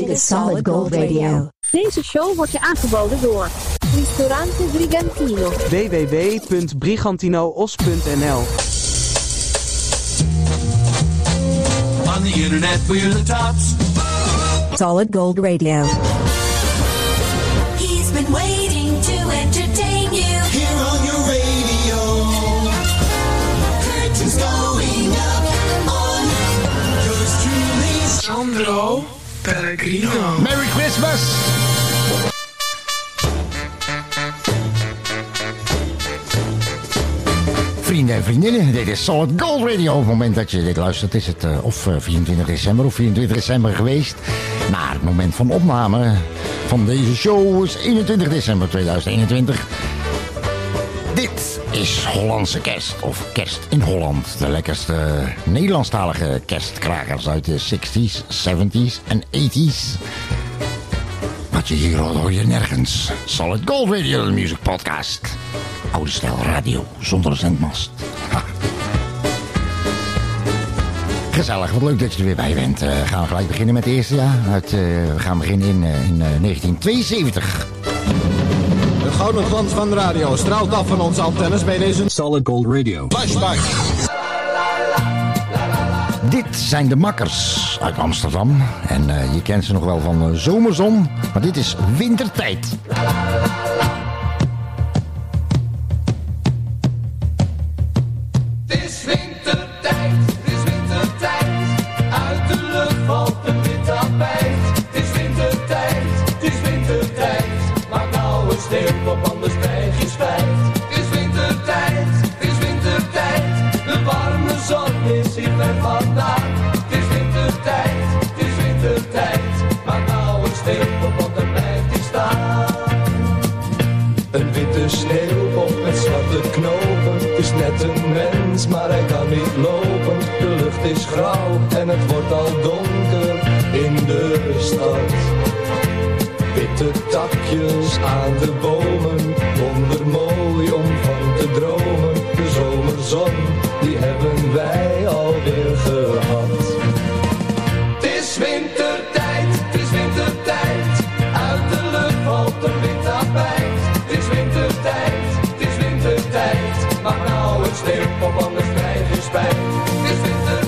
Dit is Solid Gold Radio. Deze show wordt je aangeboden door Ristorante Brigantino. www.brigantinoos.nl On the internet, we're the tops. Solid Gold Radio. He's been waiting to entertain you. Here on your radio. Curtains going up on Yours truly. Sandro Merry Christmas! Vrienden en vriendinnen, dit is Solid Gold Radio. Op het moment dat je dit luistert is het eh, of eh, 24 december of 24 december geweest. Maar het moment van opname van deze show is 21 december 2021. Is Hollandse kerst, of kerst in Holland. De lekkerste Nederlandstalige kerstkrakers uit de 60s, 70s en 80s. Wat je hier hoort, hoor je nergens. Solid Gold Radio, de music podcast. Oude stijl radio, zonder zendmast. Gezellig, wat leuk dat je er weer bij bent. Eh, gaan we gelijk beginnen met het eerste. Uit, eh, we gaan beginnen in, eh, in eh, 1972. De gouden glans van de radio straalt af van onze antennes bij deze Solid Gold Radio. flashback. Dit zijn de makkers uit Amsterdam. En eh, je kent ze nog wel van eh, zomerzon. Maar dit is wintertijd. En het wordt al donker in de stad. Witte takjes aan de bomen, wondermooi om van te dromen. De zomerzon, die hebben wij alweer gehad. Het is wintertijd, het is wintertijd. Uit de lucht valt een wit tapijt. Het is wintertijd, het is wintertijd. Maak nou een sneeuwpop, anders krijg je spijt. Het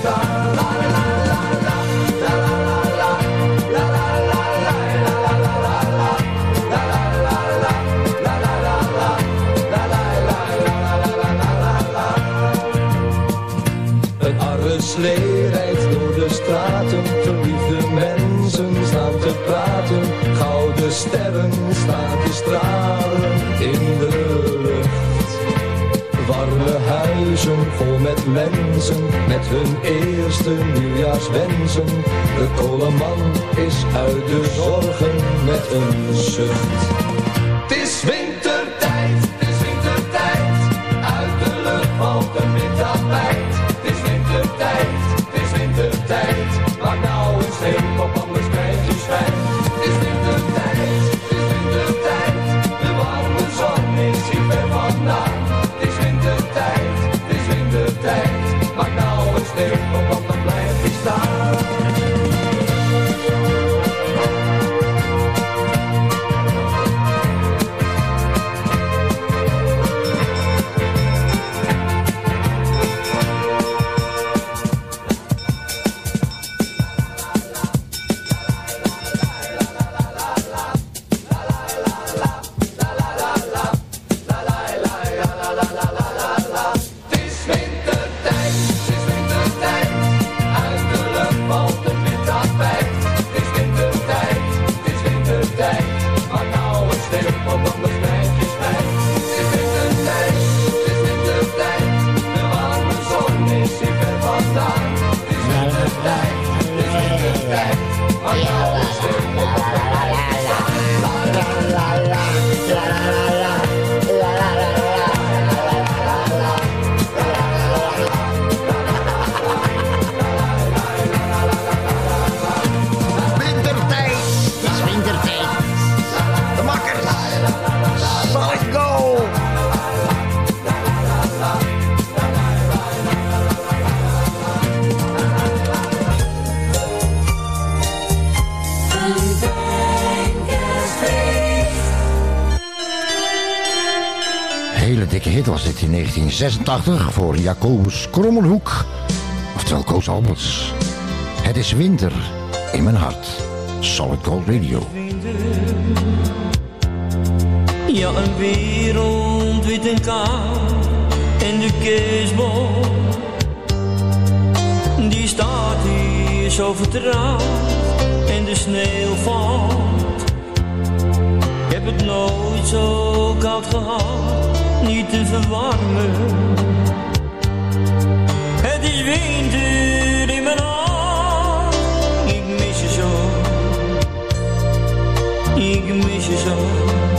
star. La la la la la. Met mensen, met hun eerste nieuwjaarswensen. De koleman is uit de zorgen met een zucht. Hele dikke hit was dit in 1986 voor Jacobus Krommelhoek. Oftewel Koos Alberts. Het is winter in mijn hart. Solid Gold Radio. Ja, een wereld wit en koud en de kerstboom die staat hier zo vertrouwd en de sneeuw valt. Ik heb het nooit zo koud gehad, niet te verwarmen. Het is winter in mijn hart, ik mis je zo, ik mis je zo.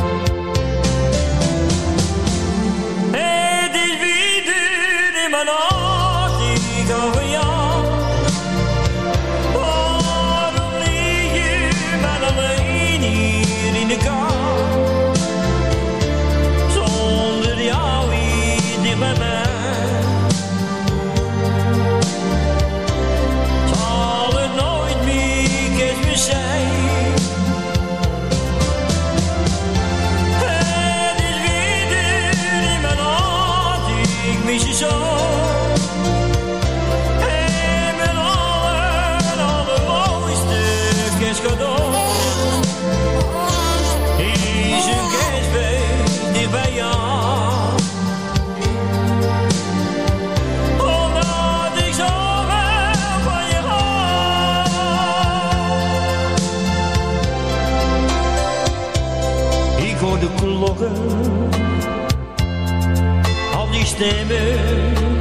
Al die stemmen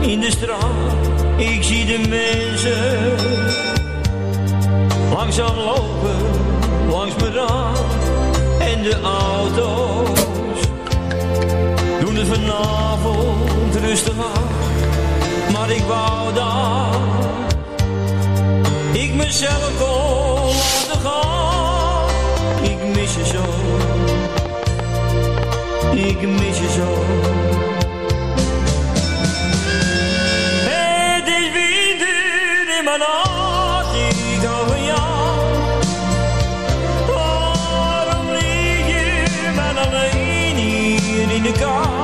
in de straat. Ik zie de mensen langzaam lopen langs mijn raam. En de auto's doen het vanavond rustig aan. Maar ik wou dat ik mezelf kon laten gaan. Ik mis je zo. Het is winter in mijn hart, ik van jou. Waarom lig je maar alleen hier in de kou?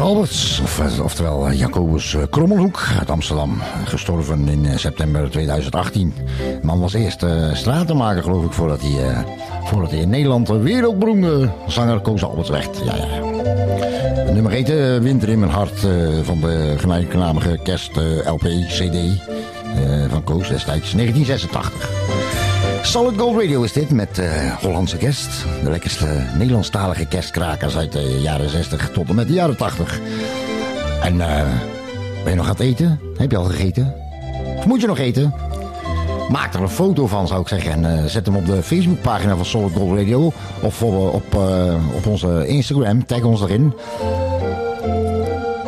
Alberts, of, eh, oftewel eh, Jacobus eh, Krommelhoek uit Amsterdam. Gestorven in september 2018. De man was eerst eh, stratenmaker, geloof ik, voordat hij, voordat hij in Nederland een wereldberoemde zanger Koos Alberts werd. Ja, ja. Nummer heette Winter in mijn hart van de gelijknamige kerst-LP-CD van Koos destijds 1986. Solid Gold Radio is dit met eh, Hollandse kerst. De lekkerste Nederlandstalige kerstkrakers uit de jaren 60 tot en met de jaren 80. En eh, ben je nog aan het eten? Heb je al gegeten? Of moet je nog eten? Maak er een foto van, zou ik zeggen. En eh, zet hem op de Facebookpagina van Solid Gold Radio. Of op, op, op onze Instagram. Tag ons erin.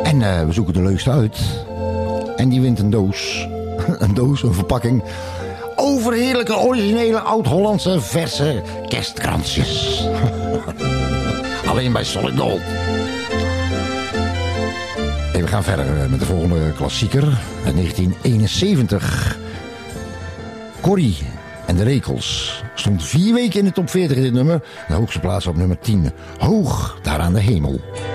En we zoeken de leukste uit. En die wint een doos. een doos, een verpakking. Overheerlijke, originele, oud-Hollandse, verse kerstkransjes. Alleen bij Solid Gold. En we gaan verder eh, met de volgende klassieker. Uit 1971. Corrie en de Rekels. Stond vier weken in de top 40 in dit nummer. De hoogste plaats op nummer 10. Hoog daar aan de hemel. Hoog daar aan de hemel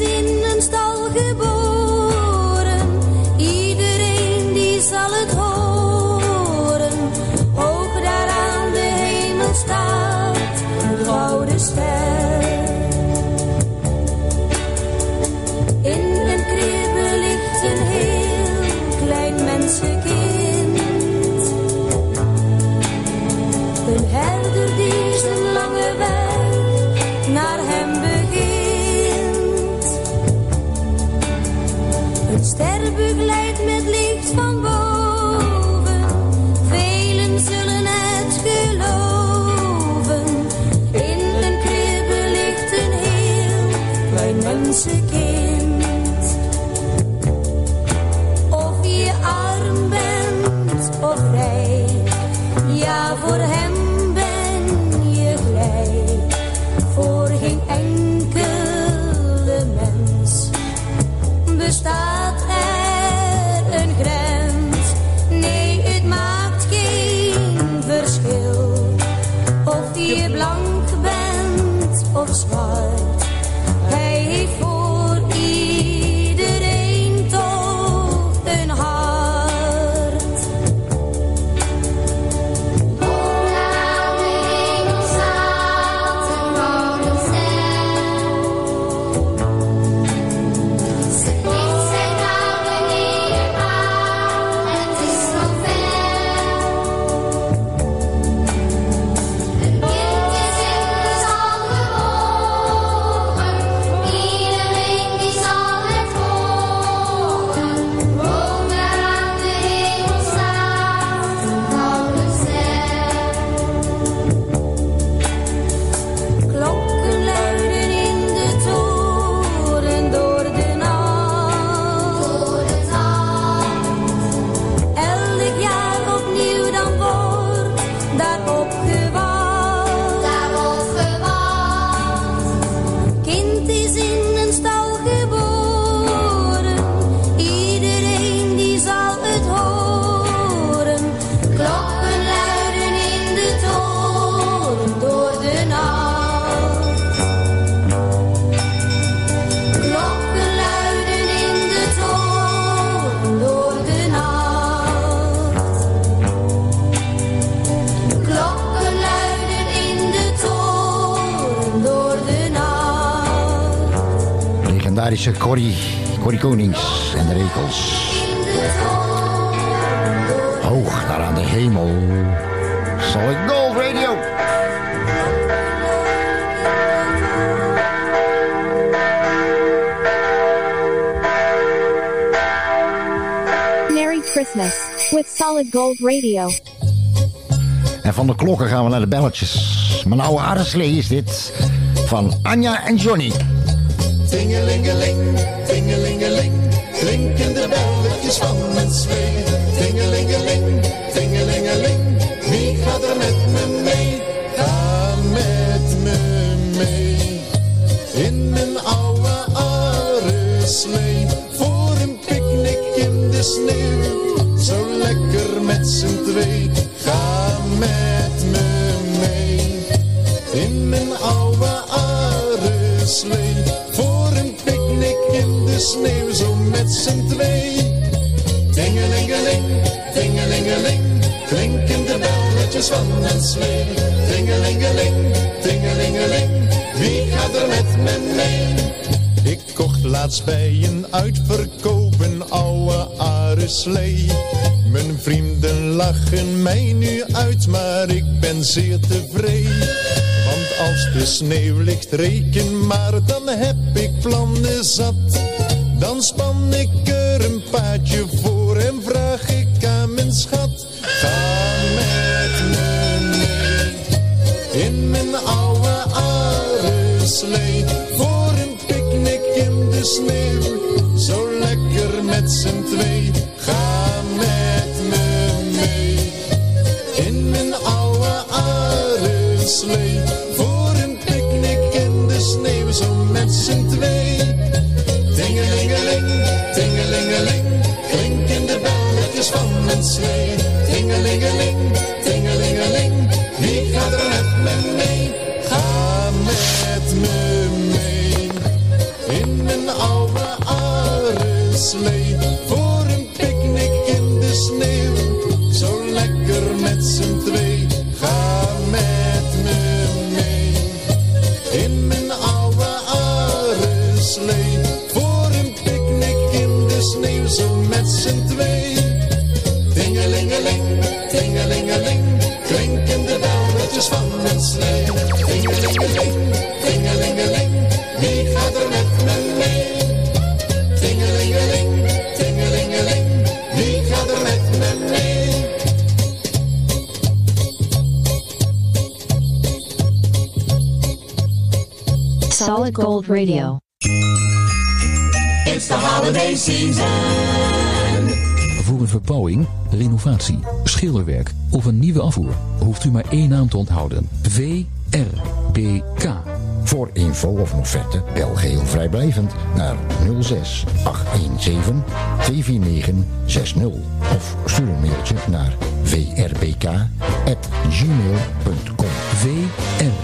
in Legendarische Corrie, Corrie Konings en de Rekels. Hoog daar aan de hemel. Solid Gold Radio. Merry Christmas with Solid Gold Radio. En van de klokken gaan we naar de belletjes. Mijn oude aardeslee is dit. Van Anja en Johnny. Tingelingeling, tingelingeling, klinken de belletjes van mijn slee. Tingelingeling, tingelingeling, wie gaat er met me mee? Ga met me mee. In mijn oude areslee, voor een picknick in de sneeuw. Zo lekker met z'n twee, ga met me mee. In mijn oude areslee, met z'n twee. Tingelingeling, tingelingeling, klinken de belletjes van een slee. Tingelingeling, tingelingeling, wie gaat er met me mee? Ik kocht laatst bij een uitverkoop een oude areslee. Mijn vrienden lachen mij nu uit, maar ik ben zeer tevreden. Want als de sneeuw ligt, reken maar, dan heb ik plannen zat. Z'n twee. Tingelingeling, tingelingeling, klinken de belletjes van een slee. Tingelingeling, tingelingeling, wie gaat er met me mee? Tingelingeling, tingelingeling, wie gaat er met me mee? Solid Gold Radio. It's the holiday season. Een verbouwing, renovatie, schilderwerk of een nieuwe afvoer hoeft u maar één naam te onthouden. VRBK. Voor info of een offerte bel geheel vrijblijvend naar 06 817 249 60 of stuur een mailtje naar vrbk@gmail.com. VRBK.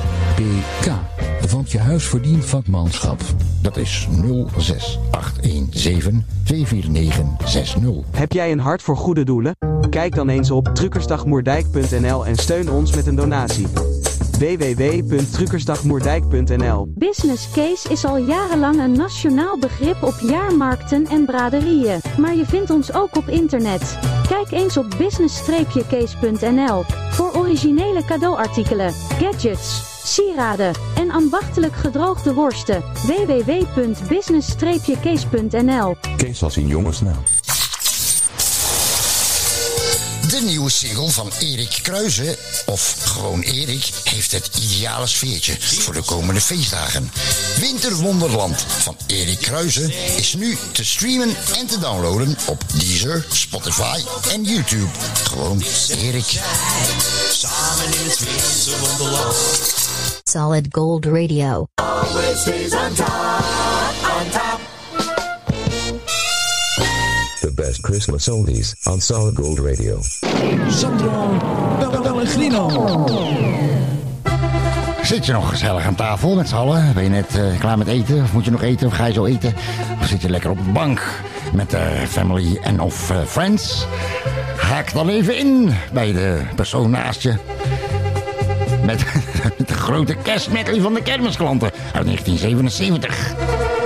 Want je huis verdient vakmanschap. Dat is 06 817 249 60. Heb jij een hart voor goede doelen? Kijk dan eens op truckersdagmoerdijk.nl en steun ons met een donatie. www.truckersdagmoerdijk.nl Business case is al jarenlang een nationaal begrip op jaarmarkten en braderieën. Maar je vindt ons ook op internet. Kijk eens op business-case.nl voor originele cadeauartikelen, gadgets, sieraden en ambachtelijk gedroogde worsten. www.business-case.nl Kees als in jongensnaam. De nieuwe single van Erik Kruijzen, of gewoon Erik, heeft het ideale sfeertje voor de komende feestdagen. Winterwonderland van Erik Kruijzen is nu te streamen en te downloaden op Deezer, Spotify en YouTube. Gewoon Erik. Samen in het winterwonderland. Solid Gold Radio. Always stays on top, on top. The best Christmas oldies on Solid Gold Radio. Sandro Pellegrino. Zit je nog gezellig aan tafel met z'n allen? Ben je net eh, klaar met eten? Of moet je nog eten? Of ga je zo eten? Of zit je lekker op de bank met de family en of eh, friends? Haak dan even in bij de persoon naast je. Met, de grote kerstmedley van de kermisklanten uit 1977.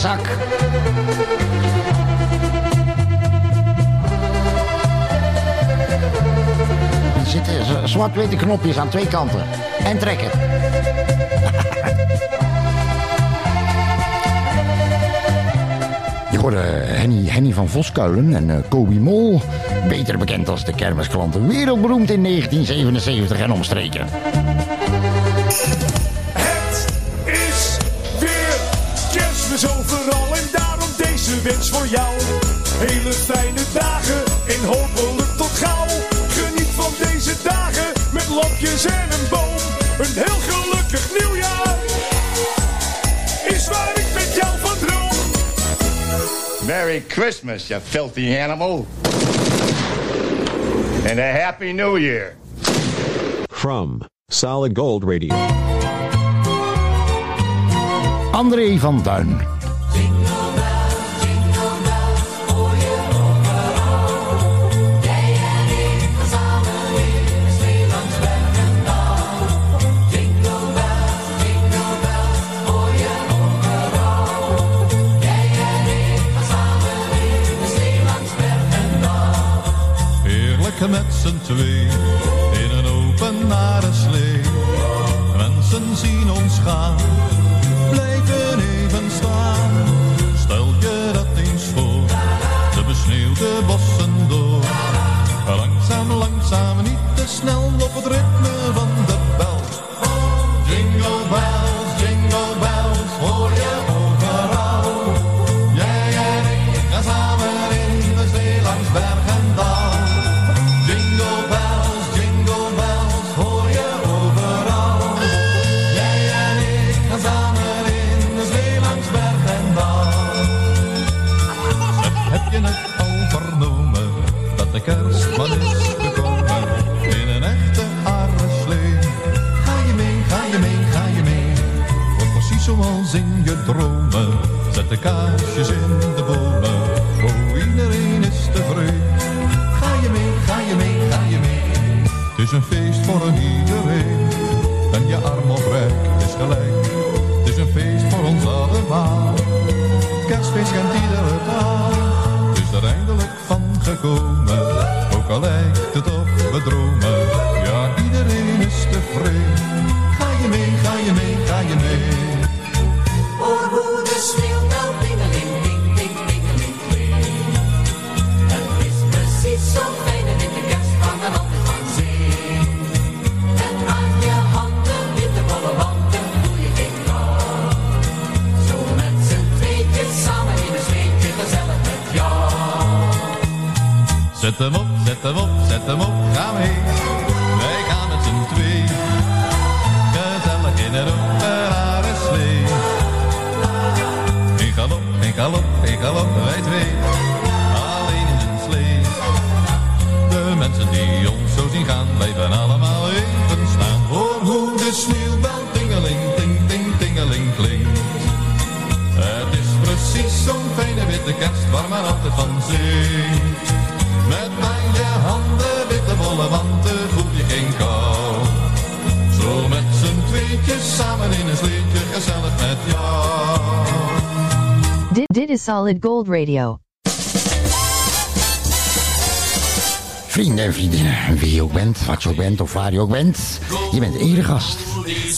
Trekzak. Er zitten zwart-witte knopjes aan twee kanten. En trekken. Je hoorde Henny, Henny van Voskuilen en eh Kobi Mol. Beter bekend als de kermisklanten. Wereldberoemd in 1977 en omstreken. Christmas, you filthy animal. And a Happy New Year. From Solid Gold Radio. André van Duin. Z'n twee in een openbare slee. Mensen zien ons gaan, hem op, zet hem op, zet hem op, ga mee. Wij gaan met z'n twee. Gezellig in een openbare slee. In galop, in galop, in galop, wij twee. Alleen in een slee. De mensen die ons zo zien gaan, blijven allemaal even staan. Hoor hoe de sneeuwbel tingeling, ting, ting, tingeling klinkt. Het is precies zo'n fijne witte kerst waar men altijd van zingt. Met je handen witte wollen wanten voel je geen kou. Zo met z'n tweetjes samen in een sleetje gezellig met jou. Dit, dit is Solid Gold Radio. Vrienden en vriendinnen, wie je ook bent, wat je ook bent of waar je ook bent. Je bent eregast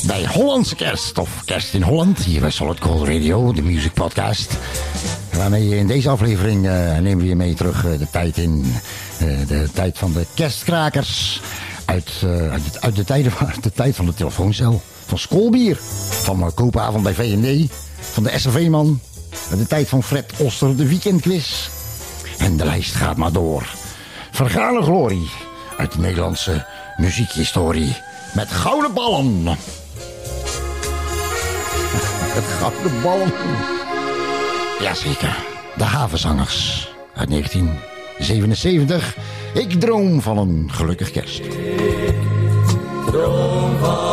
bij Hollandse Kerst of Kerst in Holland. Hier bij Solid Gold Radio, de music podcast. Waarmee in deze aflevering eh, nemen we je mee terug eh, de tijd in. eh, de tijd van de kerstkrakers. Uit, uit, de, uit de, tijden, de tijd van de telefooncel. Van schoolbier. Van koopavond bij V&D. Van de SRV-man. De tijd van Fred Oster, de weekendquiz. En de lijst gaat maar door. Vergane glorie uit de Nederlandse muziekhistorie. Met gouden ballen. Met gouden ballen. Jazeker, de havenzangers uit 1977. Ik droom van een gelukkig kerst. Droom van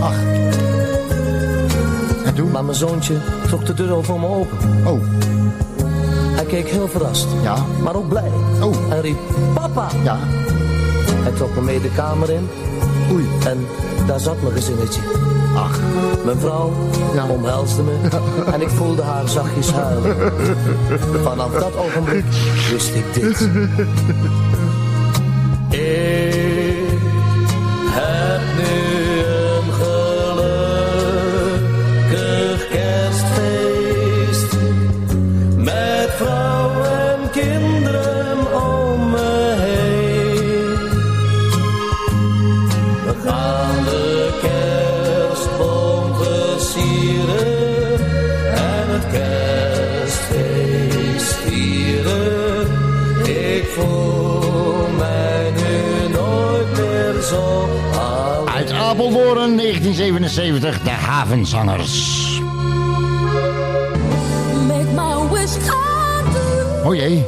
Ach. En toen? Maar mijn zoontje trok de deur al voor me open. Oh. Hij keek heel verrast. Ja. Maar ook blij. Oh. En riep, papa! Ja. Hij trok me mee de kamer in. Oei. En daar zat mijn gezinnetje. Ach. Mijn vrouw omhelsde me en ik voelde haar zachtjes huilen. Vanaf dat ogenblik wist ik dit. 1977, de Havenzangers. Make my wish come true. Oh jee.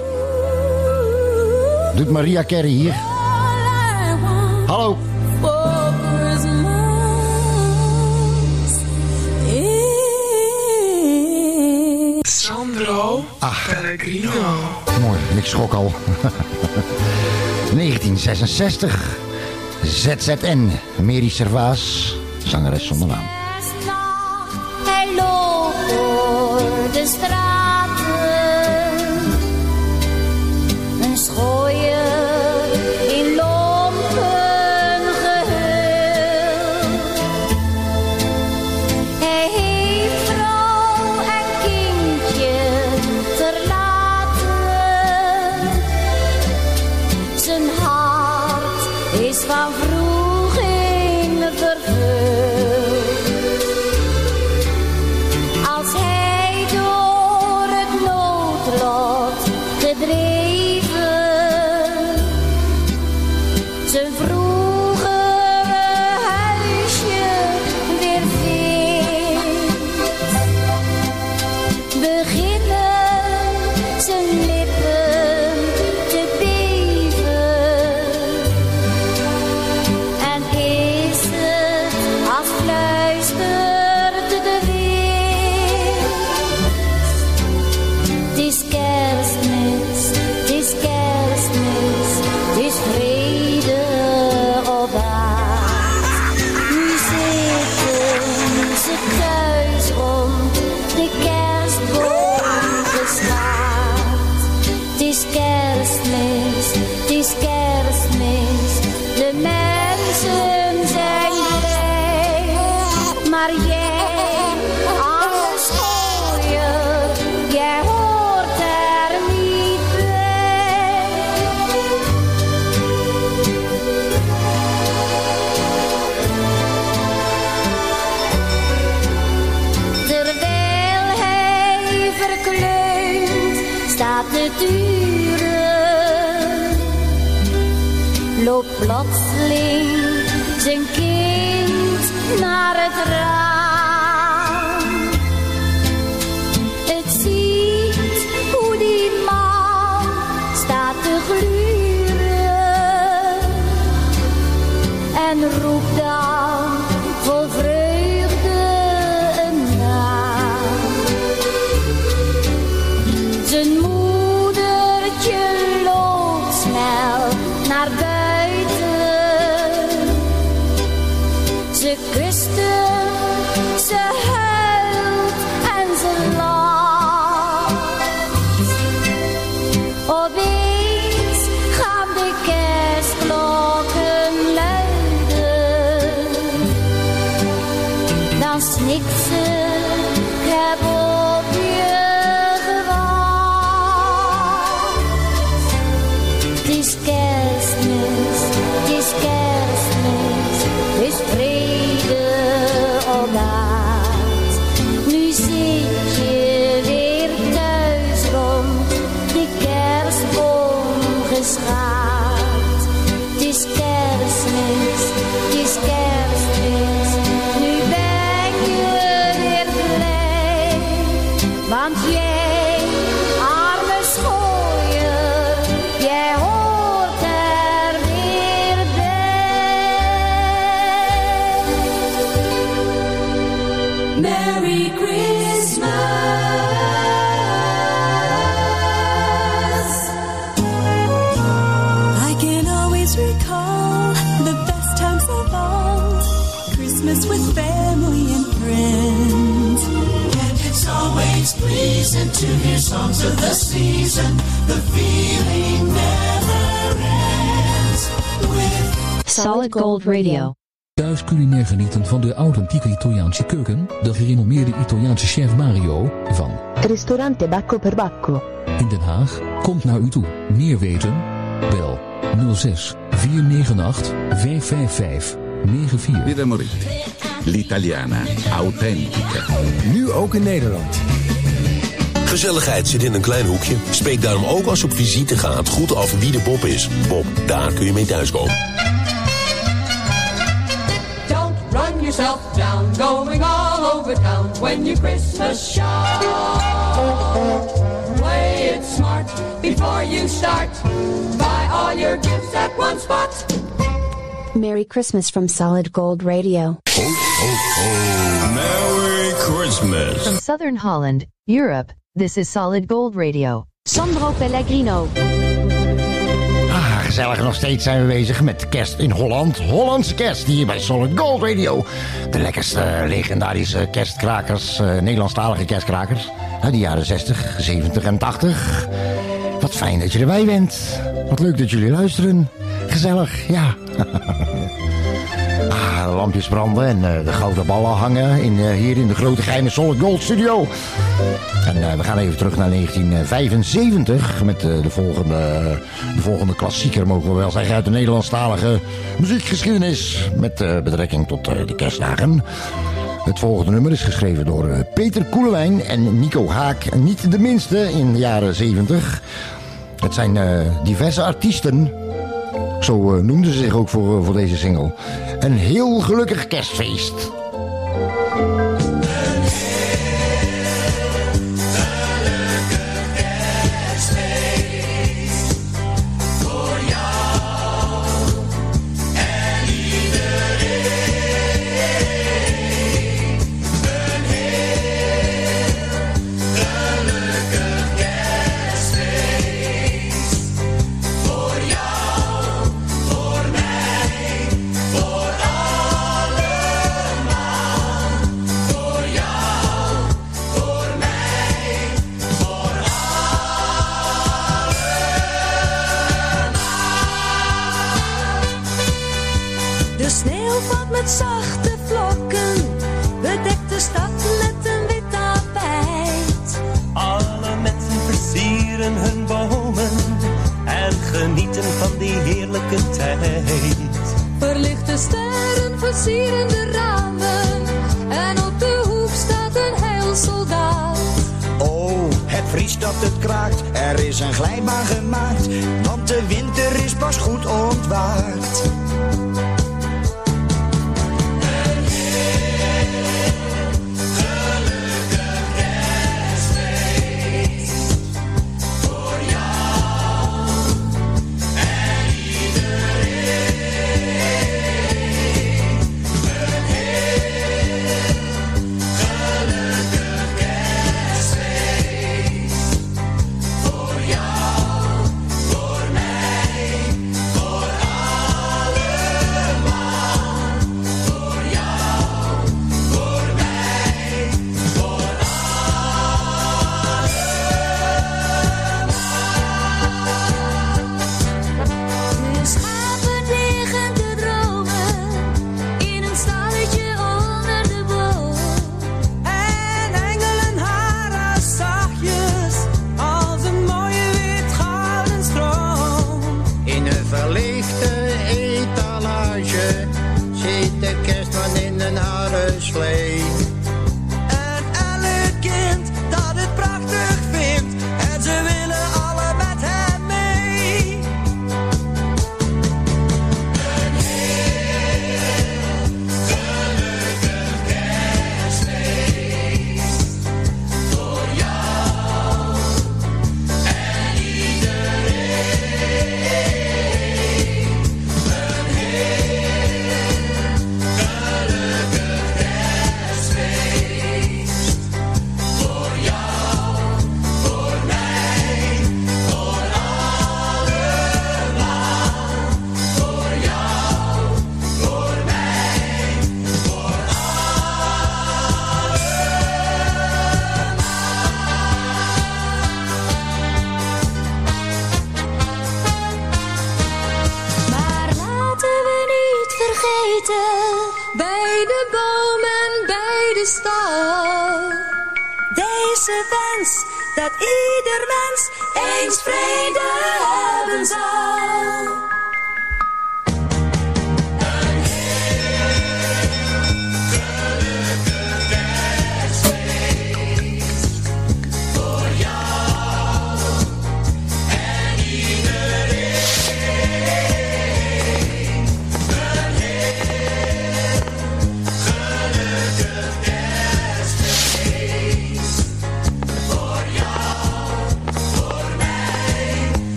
Doet Maria Carey hier. Hallo. Sandro Pellegrino. Mooi, ik schrok al. 1966. ZZN. Mary Servaas. Zangeres zonder naam. Hij Zijn moedertje songs of the season. The feeling never ends with Solid Gold Radio. Thuis culinair genieten van de authentieke Italiaanse keuken, de gerenommeerde Italiaanse chef Mario van Ristorante Bacco per Bacco. in Den Haag komt naar u toe. Meer weten? Bel 06 498 555 94. Birra Moretti, l'italiana autentica. Nu ook in Nederland. Gezelligheid zit in een klein hoekje. Spreek daarom ook als je op visite gaat goed af wie de Bob is. Bob, daar kun je mee thuiskomen. Don't run yourself down, going all over town when you Christmas shop. Play it smart before you start. Buy all your gifts at one spot. Merry Christmas from Solid Gold Radio. Merry Christmas. From Southern Holland, Europe, this is Solid Gold Radio. Sandro Pellegrino. Ah, gezellig nog steeds zijn we bezig met kerst in Holland. Hollandse kerst hier bij Solid Gold Radio. De lekkerste legendarische kerstkrakers, eh, Nederlandstalige kerstkrakers. Uit de jaren 60, 70 en 80. Wat fijn dat je erbij bent. Wat leuk dat jullie luisteren. Gezellig, ja. de lampjes branden en eh, de gouden ballen hangen in, eh, hier in de grote geheime Solid Gold studio. En eh, we gaan even terug naar 1975 met eh, de, volgende, de volgende klassieker, mogen we wel zeggen, uit de Nederlandstalige muziekgeschiedenis. Met eh, betrekking tot eh, de kerstdagen. Het volgende nummer is geschreven door eh, Peter Koelewijn en Nico Haak. Niet de minste in de jaren 70. Het zijn eh, diverse artiesten. Zo eh, noemden ze zich ook voor, eh, voor deze single. Een heel gelukkig kerstfeest.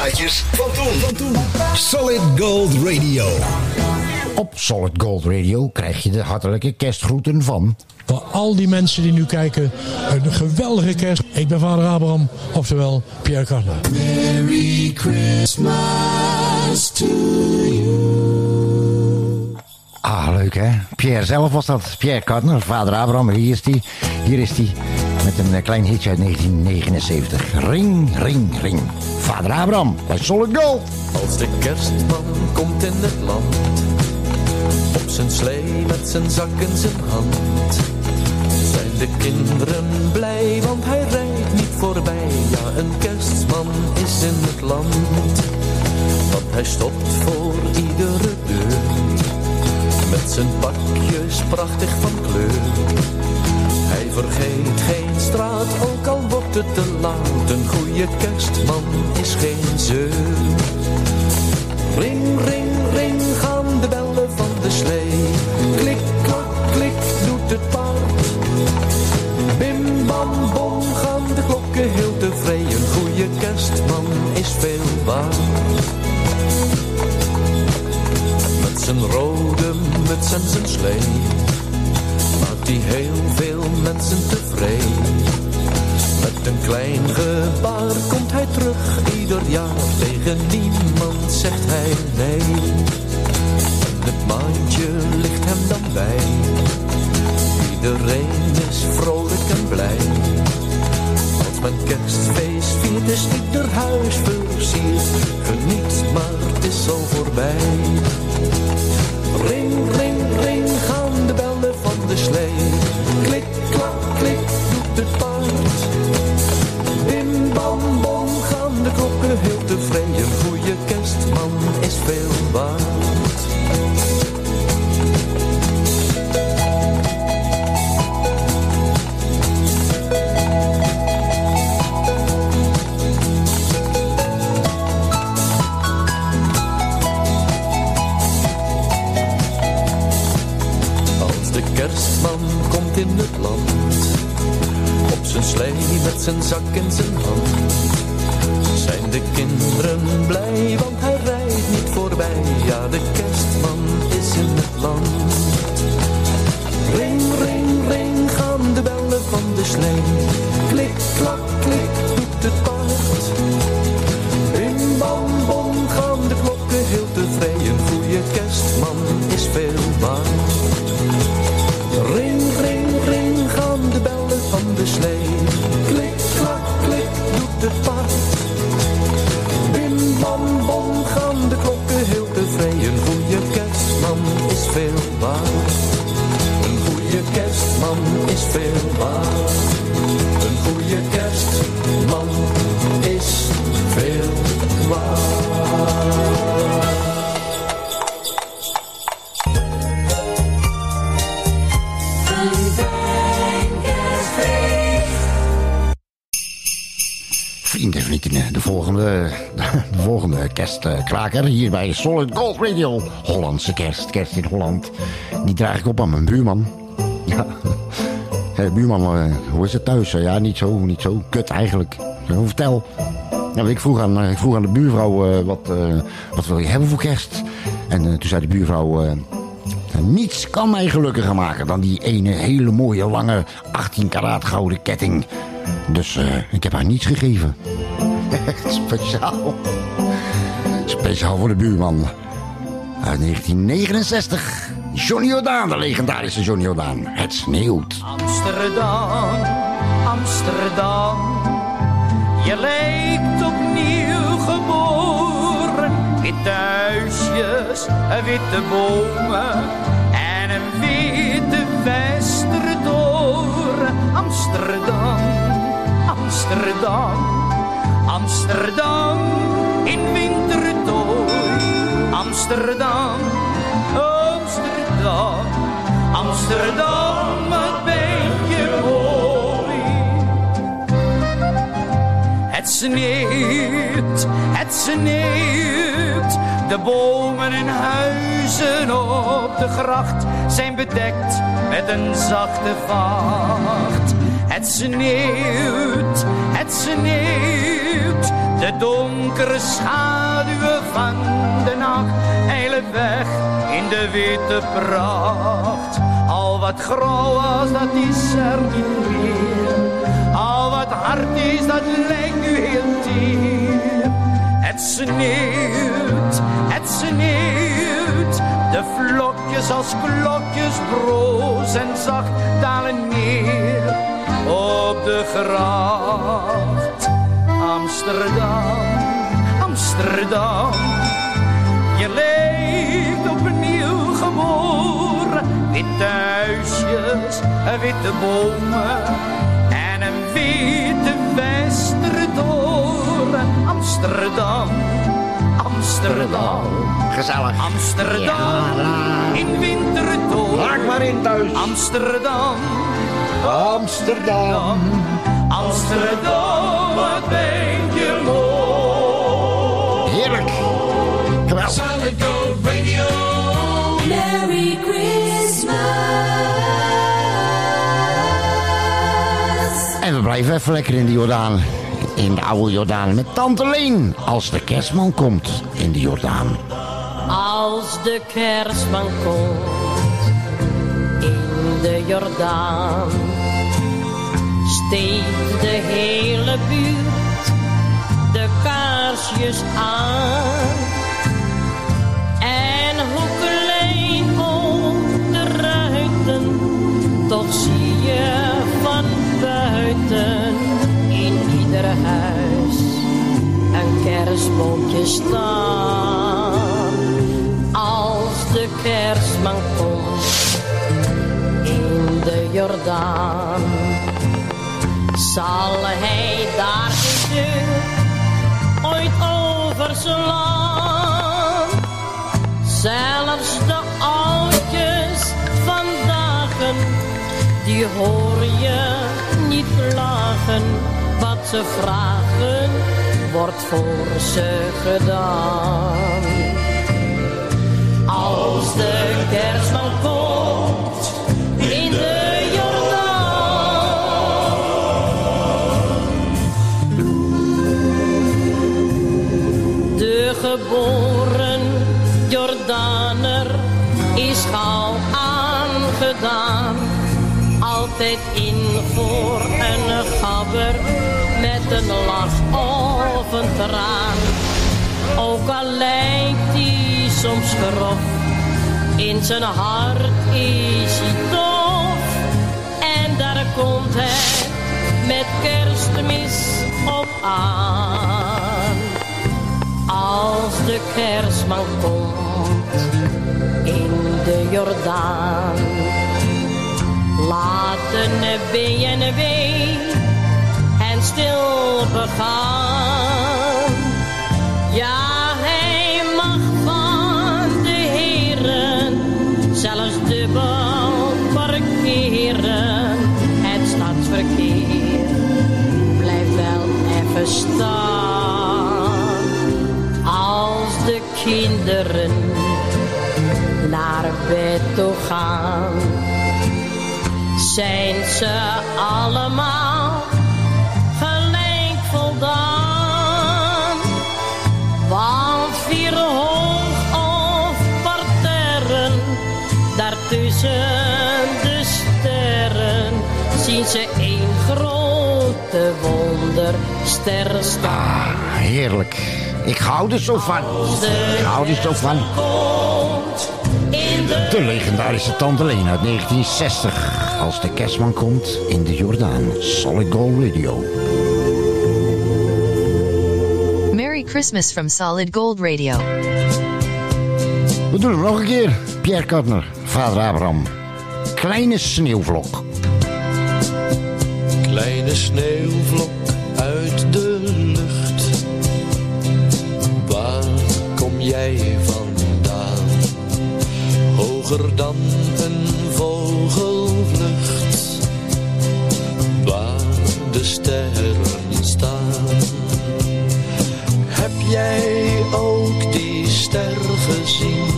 Plaatjes van toen. Solid Gold Radio. Op Solid Gold Radio krijg je de hartelijke kerstgroeten van... Voor al die mensen die nu kijken, een geweldige kerst. Ik ben vader Abraham, oftewel Pierre Carna. Merry Christmas to you. Ah, leuk hè? Pierre zelf was dat. Pierre Kartner, vader Abraham. Hier is hij. Hier is hij. Met een eh, klein hitje uit 1979. Ring, ring, ring. Vader Abraham bij Solid Gold. Als de kerstman komt in het land, op zijn slee met zijn zak in zijn hand, zijn de kinderen blij, want hij rijdt niet voorbij. Ja, een kerstman is in het land, want hij stopt voor iedere deur, met zijn pakjes prachtig van kleur. Vergeet geen straat, ook al wordt het te laat. Een goede kerstman is geen zeur. Ring, ring, ring gaan de bellen van de slee. Klik, klak, klik doet het paard. Bim, bam, bom gaan de klokken heel tevreden. Een goede kerstman is veel waard. Met zijn rode muts en zijn slee hij heel veel mensen tevreden. Met een klein gebaar komt hij terug ieder jaar. Tegen niemand zegt hij nee. En het maandje ligt hem dan bij. Iedereen is vrolijk en blij. Als men kerstfeest viert is ieder huis versierd. Geniet, maar het is al voorbij. Ring, ring, ring met zijn zak in kerstkraker hier bij Solid Gold Radio. Hollandse kerst, kerst in Holland. Die draag ik op aan mijn buurman. Ja, buurman, eh, hoe is het thuis? Ja, niet zo, niet zo. Kut eigenlijk. Vertel. Ja, ik, vroeg aan, eh, ik vroeg aan de buurvrouw, eh, wat, wat wil je hebben voor kerst? En toen zei de buurvrouw, niets kan mij gelukkiger maken dan die ene hele mooie lange 18 karaat gouden ketting. Dus ik heb haar niets gegeven. Speciaal. Speciaal voor de buurman. uit 1969. Johnny Jordaan, de legendarische Johnny Jordaan. Het sneeuwt. Amsterdam, Amsterdam, je lijkt opnieuw geboren. Witte huisjes, witte bomen en een witte westertoren. Amsterdam, Amsterdam, Amsterdam in wintertooi. Amsterdam, Amsterdam, Amsterdam, wat ben mooi. Het sneeuwt, het sneeuwt, de bomen en huizen op de gracht zijn bedekt met een zachte vacht. Het sneeuwt, het sneeuwt, de donkere schaduwen van de nacht eilen weg in de witte pracht. Al wat grauw was, dat is er niet meer. Al wat hard is, dat lijkt nu heel teer. Het sneeuwt, het sneeuwt, de vlokjes als klokjes broos en zacht dalen neer op de gracht. Amsterdam, Amsterdam, je leeft opnieuw geboren. Witte huisjes, witte bomen en een witte westertoren. Amsterdam, Amsterdam. Gezellig. Amsterdam, in wintertoren. Laat maar in thuis. Amsterdam, Amsterdam. Amsterdam, wat ben je mooi. Heerlijk. Geweldig. Solid Gold Radio. Merry Christmas. En we blijven even lekker in de Jordaan. In de oude Jordaan met Tante Leen. Als de kerstman komt in de Jordaan. Als de kerstman komt in de Jordaan, steekt de hele buurt de kaarsjes aan. En hoe klein ook de ruiten, toch zie je van buiten in ieder huis een kerstboompje staan. Jordaan, zal hij daar de deur ooit overslaan. Zelfs de oudjes vandaag, die hoor je niet klagen. Wat ze vragen, wordt voor ze gedaan. Als de kerstman komt geboren Jordaner is gauw aangedaan. Altijd in voor een gabber met een lach of een traan. Ook al lijkt hij soms grof, in zijn hart is hij tof. En daar komt hij met kerstmis op aan. Als de kerstman komt in de Jordaan, laten BNW en stil begaan. Zijn ze allemaal gelijk voldaan. Want vier hoog of parterren, daartussen de sterren, zien ze één grote wonderster staan. Heerlijk. Ik hou er zo van. Ik hou er zo van. De legendarische Tante Leen uit 1960. Als de kerstman komt in de Jordaan. Solid Gold Radio. Merry Christmas from Solid Gold Radio. We doen hem nog een keer. Pierre Kartner, vader Abraham. Kleine sneeuwvlok. Kleine sneeuwvlok uit de lucht. Waar kom jij vandaan? Hoger dan een de sterren staan. Heb jij ook die ster gezien?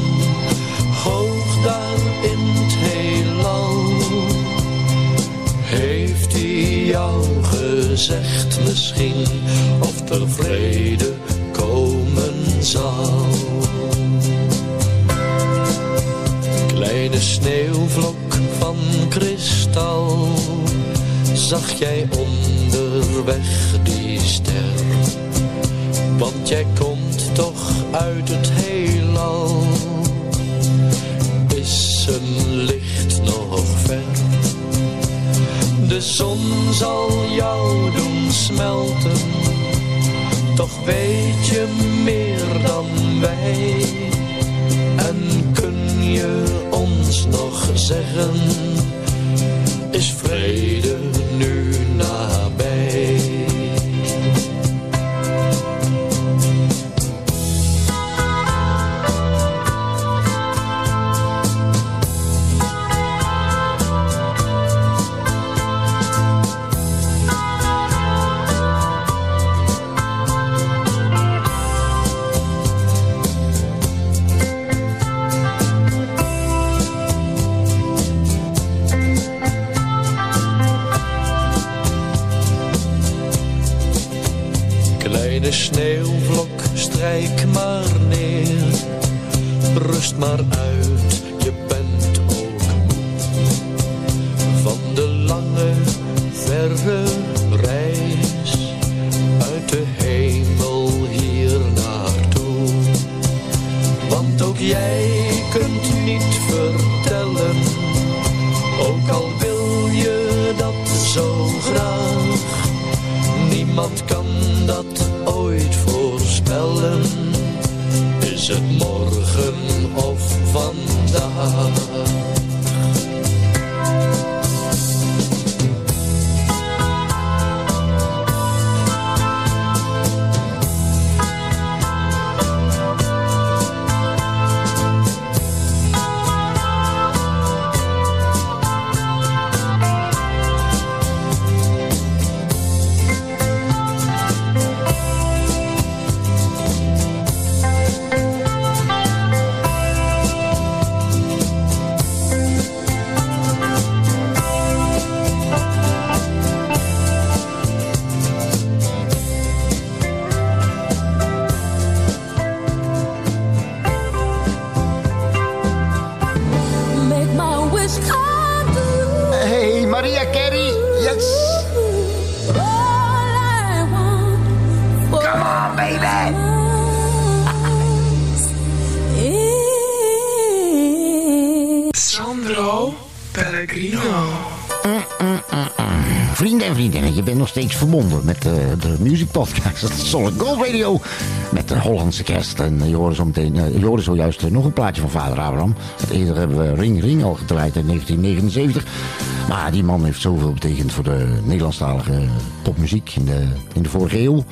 Hoog daar in het heelal. Heeft hij jou gezegd misschien of er vrede komen zal? Kleine sneeuwvlok van kristal, zag jij onderweg die ster? Want jij komt toch uit het heelal. Is een licht nog ver? De zon zal jou doen smelten, toch weet je meer dan wij. En kun je ons nog zeggen, is vrede Podcast. Solid Gold Radio. Met de Hollandse kerst. En eh, meteen, eh, hoorde zojuist eh, nog een plaatje van vader Abraham. Eerder hebben we Ring Ring al gedraaid in 1979. Maar die man heeft zoveel betekend voor de Nederlandstalige popmuziek in de, in de vorige eeuw.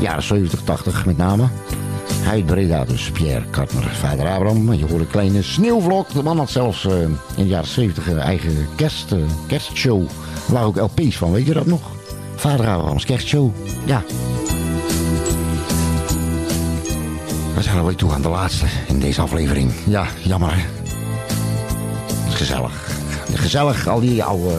Jaren 70, 80 met name. Hij Breda dus, Pierre Kartner, vader Abraham. Je hoort een kleine sneeuwvlok. De man had zelfs in de jaren 70 een eigen kerst, eh, kerstshow. Er waren ook LP's van, weet je dat nog? Vader Abraham's kerstshow. Ja. We zijn alweer toe aan de laatste in deze aflevering. Ja, jammer. Het is gezellig. Gezellig, al die oude...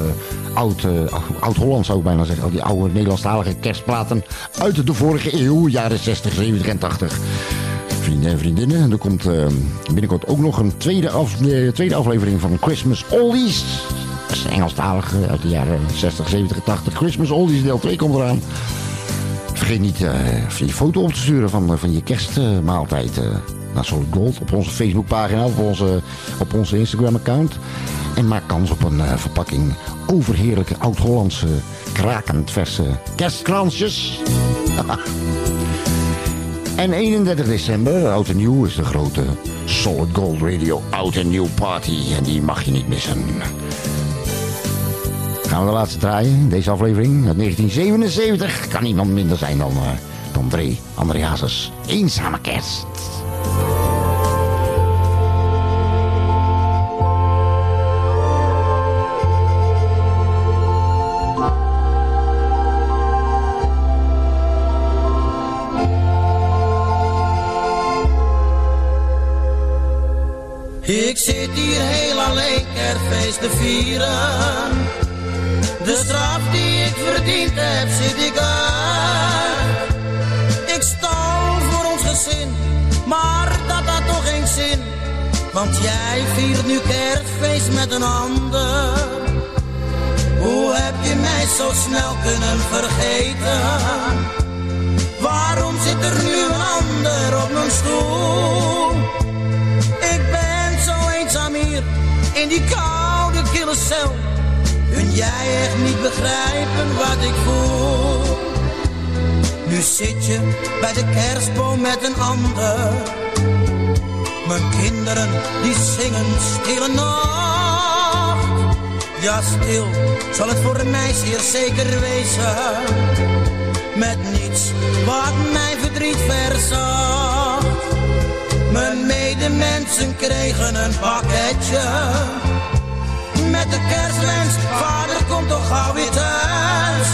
Oud, eh, Oud-Holland zou ik bijna zeggen. Al die oude Nederlandstalige kerstplaten uit de vorige eeuw, jaren 60, 70 en 80. Vrienden en vriendinnen. En er komt eh, binnenkort ook nog een tweede, af, eh, tweede aflevering van Christmas Oldies. Engelstalig uit de jaren 60, 70 en 80. Christmas Oldies deel 2 komt eraan. Vergeet niet eh, je foto op te sturen van, eh, van je kerstmaaltijd eh, naar Solid Gold op onze Facebookpagina, op onze, op onze Instagram-account. En maak kans op een eh, verpakking overheerlijke oud-Hollandse krakend verse kerstkransjes. en 31 december, oud en nieuw, is de grote Solid Gold Radio oud en nieuw party. En die mag je niet missen. Gaan we de laatste draaien deze aflevering uit 1977. Kan niemand minder zijn dan, uh, dan Dre Andreasus. Eenzame kerst. Ik zit hier heel alleen kerstfeest te vieren. De straf die ik verdiend heb, zit ik uit. Ik stal voor ons gezin, maar dat had toch geen zin. Want jij viert nu kerstfeest met een ander. Hoe heb je mij zo snel kunnen vergeten? Waarom zit er nu een ander op mijn stoel? Ik ben zo eenzaam hier in die koude kille cel. Kun jij echt niet begrijpen wat ik voel? Nu zit je bij de kerstboom met een ander. Mijn kinderen die zingen stille nacht. Ja, stil zal het voor mij zeer zeker wezen. Met niets wat mijn verdriet verzacht. Mijn medemensen kregen een pakketje. Met de kerstwens, vader komt toch gauw weer thuis.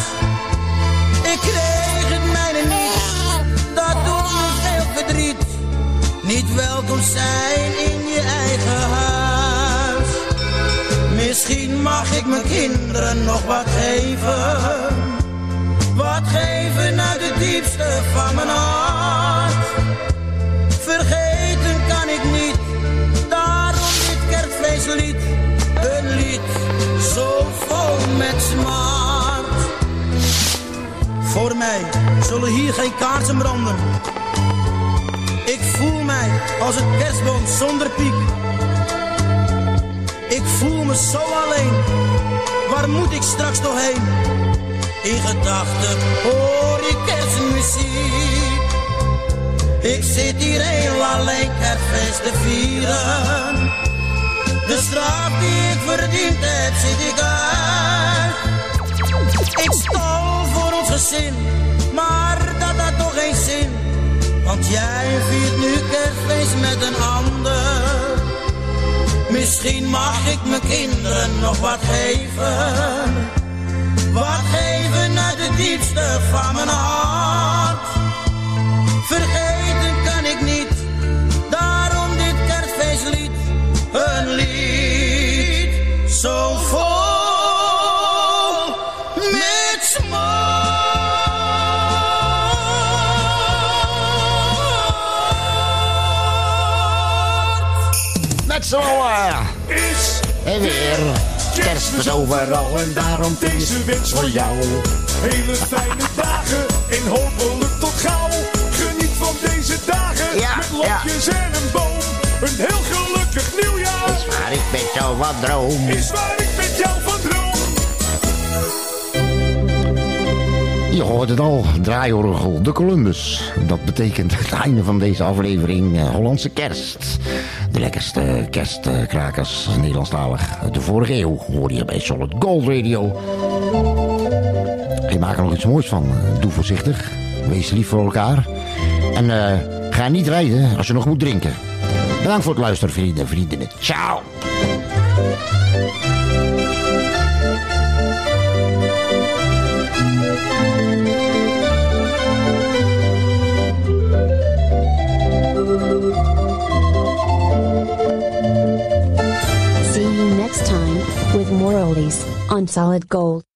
Ik kreeg het mijne niet, dat doet me veel verdriet. Niet welkom zijn in je eigen huis. Misschien mag ik mijn kinderen nog wat geven. Wat geven uit het diepste van mijn hart. Vergeten kan ik niet, daarom dit kerstfeestlied. Met smart. Voor mij zullen hier geen kaarsen branden. Ik voel mij als een kerstboom zonder piek. Ik voel me zo alleen, waar moet ik straks nog heen? In gedachten hoor ik kerstmuziek. Ik zit hier heel alleen kerstfeest te vieren. De straf die ik verdiend heb, zit ik uit. Ik stal voor ons gezin, maar dat had toch geen zin. Want jij viert nu kerstfeest met een ander. Misschien mag ik mijn kinderen nog wat geven. Wat geven uit het diepste van mijn hart. Vergeten Is En weer. Kerst is overal en daarom deze wens voor jou. Hele fijne dagen en hopelijk tot gauw. Geniet van deze dagen Ja, met lapjes en een boom. Een heel gelukkig nieuwjaar. Is waar ik met jou wat droom. Is waar ik met jou van droom. Je hoort het al, draaiorgel de Columbus. Dat betekent het einde van deze aflevering eh, Hollandse kerst. De lekkerste kerstkrakers, Nederlandstalig. De vorige eeuw hoor je bij Solid Gold Radio. Je maakt er nog iets moois van. Doe voorzichtig, wees lief voor elkaar. En eh, ga niet rijden als je nog moet drinken. Bedankt voor het luisteren, vrienden en vriendinnen. Ciao! With more oldies on Solid Gold.